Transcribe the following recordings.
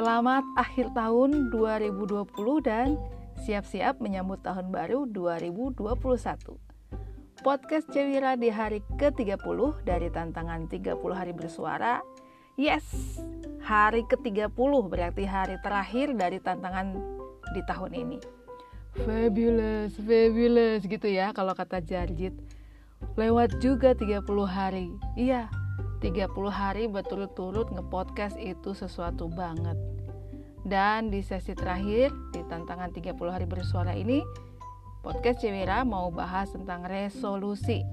Selamat akhir tahun 2020 dan siap-siap menyambut tahun baru 2021. Podcast Cewira di hari ke-30 dari tantangan 30 hari bersuara. Yes, hari ke-30 berarti hari terakhir dari tantangan di tahun ini. Fabulous, fabulous gitu ya kalau kata Jarjit. Lewat juga 30 hari. Iya, 30 hari berturut-turut ngepodcast itu sesuatu banget. Dan di sesi terakhir di tantangan 30 hari bersuara ini, podcast Cewira mau bahas tentang resolusi.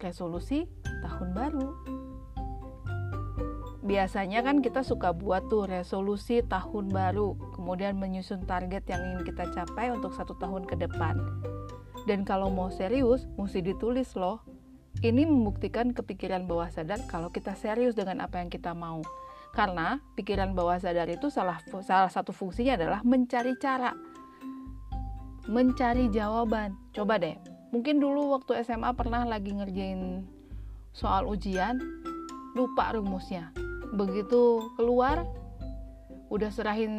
Resolusi tahun baru. Biasanya kan kita suka buat tuh resolusi tahun baru, kemudian menyusun target yang ingin kita capai untuk satu tahun ke depan. Dan kalau mau serius, mesti ditulis loh ini membuktikan kepikiran bawah sadar kalau kita serius dengan apa yang kita mau. Karena pikiran bawah sadar itu salah salah satu fungsinya adalah mencari cara. Mencari jawaban. Coba deh. Mungkin dulu waktu SMA pernah lagi ngerjain soal ujian, lupa rumusnya. Begitu keluar, udah serahin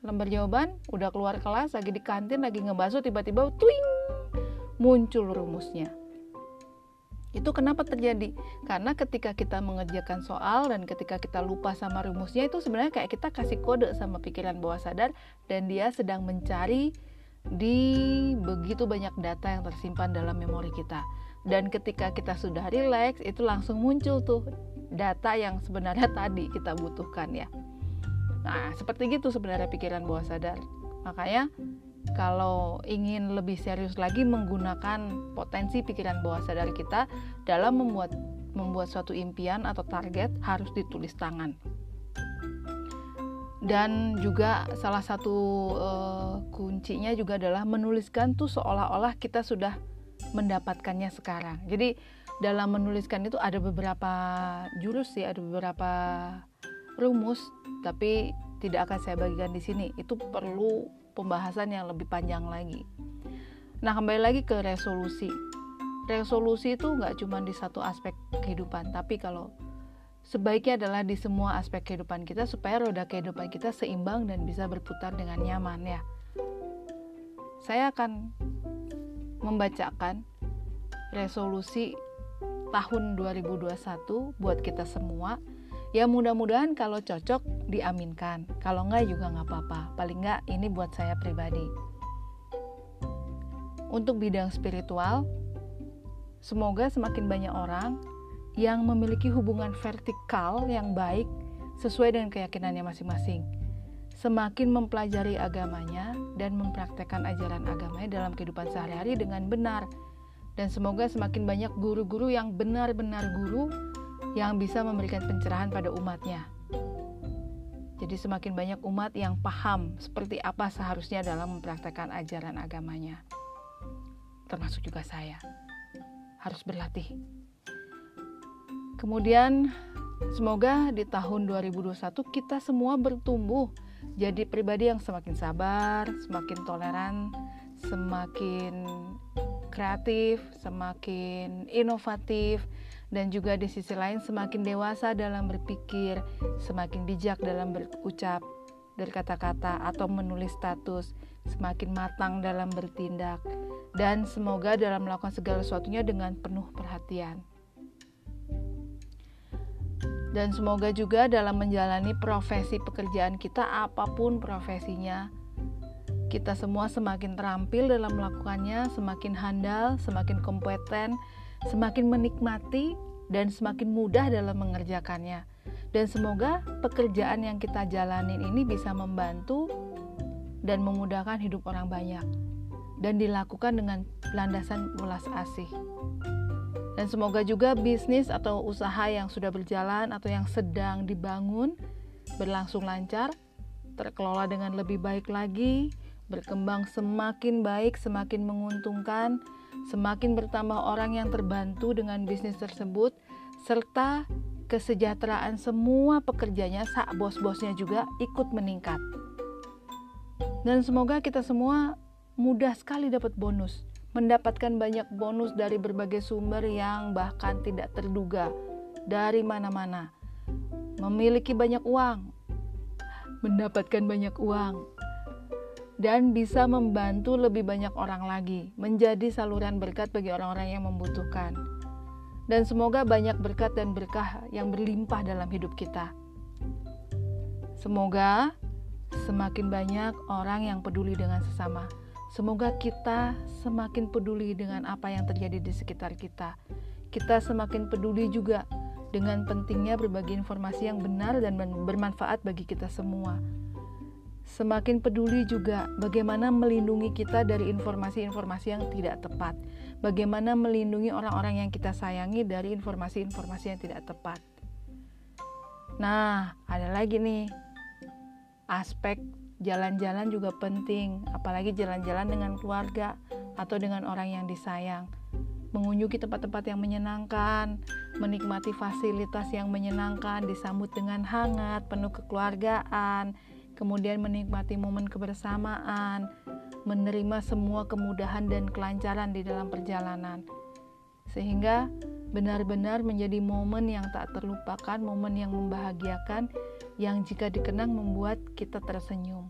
lembar jawaban, udah keluar kelas, lagi di kantin, lagi ngebasuh, tiba-tiba twing, muncul rumusnya itu kenapa terjadi? Karena ketika kita mengerjakan soal dan ketika kita lupa sama rumusnya itu sebenarnya kayak kita kasih kode sama pikiran bawah sadar dan dia sedang mencari di begitu banyak data yang tersimpan dalam memori kita. Dan ketika kita sudah rileks itu langsung muncul tuh data yang sebenarnya tadi kita butuhkan ya. Nah, seperti gitu sebenarnya pikiran bawah sadar. Makanya kalau ingin lebih serius lagi menggunakan potensi pikiran bawah sadar kita dalam membuat membuat suatu impian atau target harus ditulis tangan. Dan juga salah satu uh, kuncinya juga adalah menuliskan tuh seolah-olah kita sudah mendapatkannya sekarang. Jadi dalam menuliskan itu ada beberapa jurus sih, ada beberapa rumus, tapi tidak akan saya bagikan di sini. Itu perlu pembahasan yang lebih panjang lagi. Nah, kembali lagi ke resolusi. Resolusi itu nggak cuma di satu aspek kehidupan, tapi kalau sebaiknya adalah di semua aspek kehidupan kita supaya roda kehidupan kita seimbang dan bisa berputar dengan nyaman ya. Saya akan membacakan resolusi tahun 2021 buat kita semua ya mudah-mudahan kalau cocok diaminkan. Kalau enggak juga nggak apa-apa. Paling enggak ini buat saya pribadi. Untuk bidang spiritual semoga semakin banyak orang yang memiliki hubungan vertikal yang baik sesuai dengan keyakinannya masing-masing. Semakin mempelajari agamanya dan mempraktekkan ajaran agamanya dalam kehidupan sehari-hari dengan benar. Dan semoga semakin banyak guru-guru yang benar-benar guru yang bisa memberikan pencerahan pada umatnya. Jadi semakin banyak umat yang paham seperti apa seharusnya dalam mempraktekkan ajaran agamanya. Termasuk juga saya. Harus berlatih. Kemudian semoga di tahun 2021 kita semua bertumbuh jadi pribadi yang semakin sabar, semakin toleran, semakin kreatif, semakin inovatif, dan juga di sisi lain semakin dewasa dalam berpikir, semakin bijak dalam berucap, berkata-kata atau menulis status, semakin matang dalam bertindak, dan semoga dalam melakukan segala sesuatunya dengan penuh perhatian. Dan semoga juga dalam menjalani profesi pekerjaan kita apa pun profesinya, kita semua semakin terampil dalam melakukannya, semakin handal, semakin kompeten, semakin menikmati dan semakin mudah dalam mengerjakannya. Dan semoga pekerjaan yang kita jalanin ini bisa membantu dan memudahkan hidup orang banyak dan dilakukan dengan landasan ulas asih. Dan semoga juga bisnis atau usaha yang sudah berjalan atau yang sedang dibangun berlangsung lancar, terkelola dengan lebih baik lagi, berkembang semakin baik, semakin menguntungkan, Semakin bertambah orang yang terbantu dengan bisnis tersebut, serta kesejahteraan semua pekerjanya saat bos-bosnya juga ikut meningkat. Dan semoga kita semua mudah sekali dapat bonus, mendapatkan banyak bonus dari berbagai sumber yang bahkan tidak terduga dari mana-mana. Memiliki banyak uang, mendapatkan banyak uang, dan bisa membantu lebih banyak orang lagi, menjadi saluran berkat bagi orang-orang yang membutuhkan. Dan semoga banyak berkat dan berkah yang berlimpah dalam hidup kita. Semoga semakin banyak orang yang peduli dengan sesama. Semoga kita semakin peduli dengan apa yang terjadi di sekitar kita. Kita semakin peduli juga dengan pentingnya berbagi informasi yang benar dan bermanfaat bagi kita semua semakin peduli juga bagaimana melindungi kita dari informasi-informasi yang tidak tepat. Bagaimana melindungi orang-orang yang kita sayangi dari informasi-informasi yang tidak tepat. Nah, ada lagi nih aspek jalan-jalan juga penting, apalagi jalan-jalan dengan keluarga atau dengan orang yang disayang. Mengunjungi tempat-tempat yang menyenangkan, menikmati fasilitas yang menyenangkan, disambut dengan hangat, penuh kekeluargaan, kemudian menikmati momen kebersamaan, menerima semua kemudahan dan kelancaran di dalam perjalanan, sehingga benar-benar menjadi momen yang tak terlupakan, momen yang membahagiakan, yang jika dikenang membuat kita tersenyum.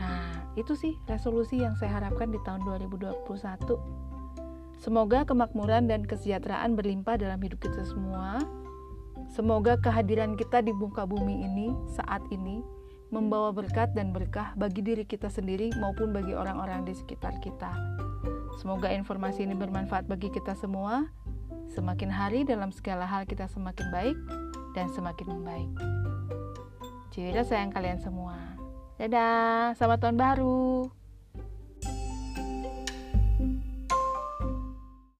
Nah, itu sih resolusi yang saya harapkan di tahun 2021. Semoga kemakmuran dan kesejahteraan berlimpah dalam hidup kita semua Semoga kehadiran kita di muka bumi ini saat ini membawa berkat dan berkah bagi diri kita sendiri maupun bagi orang-orang di sekitar kita. Semoga informasi ini bermanfaat bagi kita semua. Semakin hari dalam segala hal kita semakin baik dan semakin membaik. Jadi sayang kalian semua. Dadah, selamat tahun baru.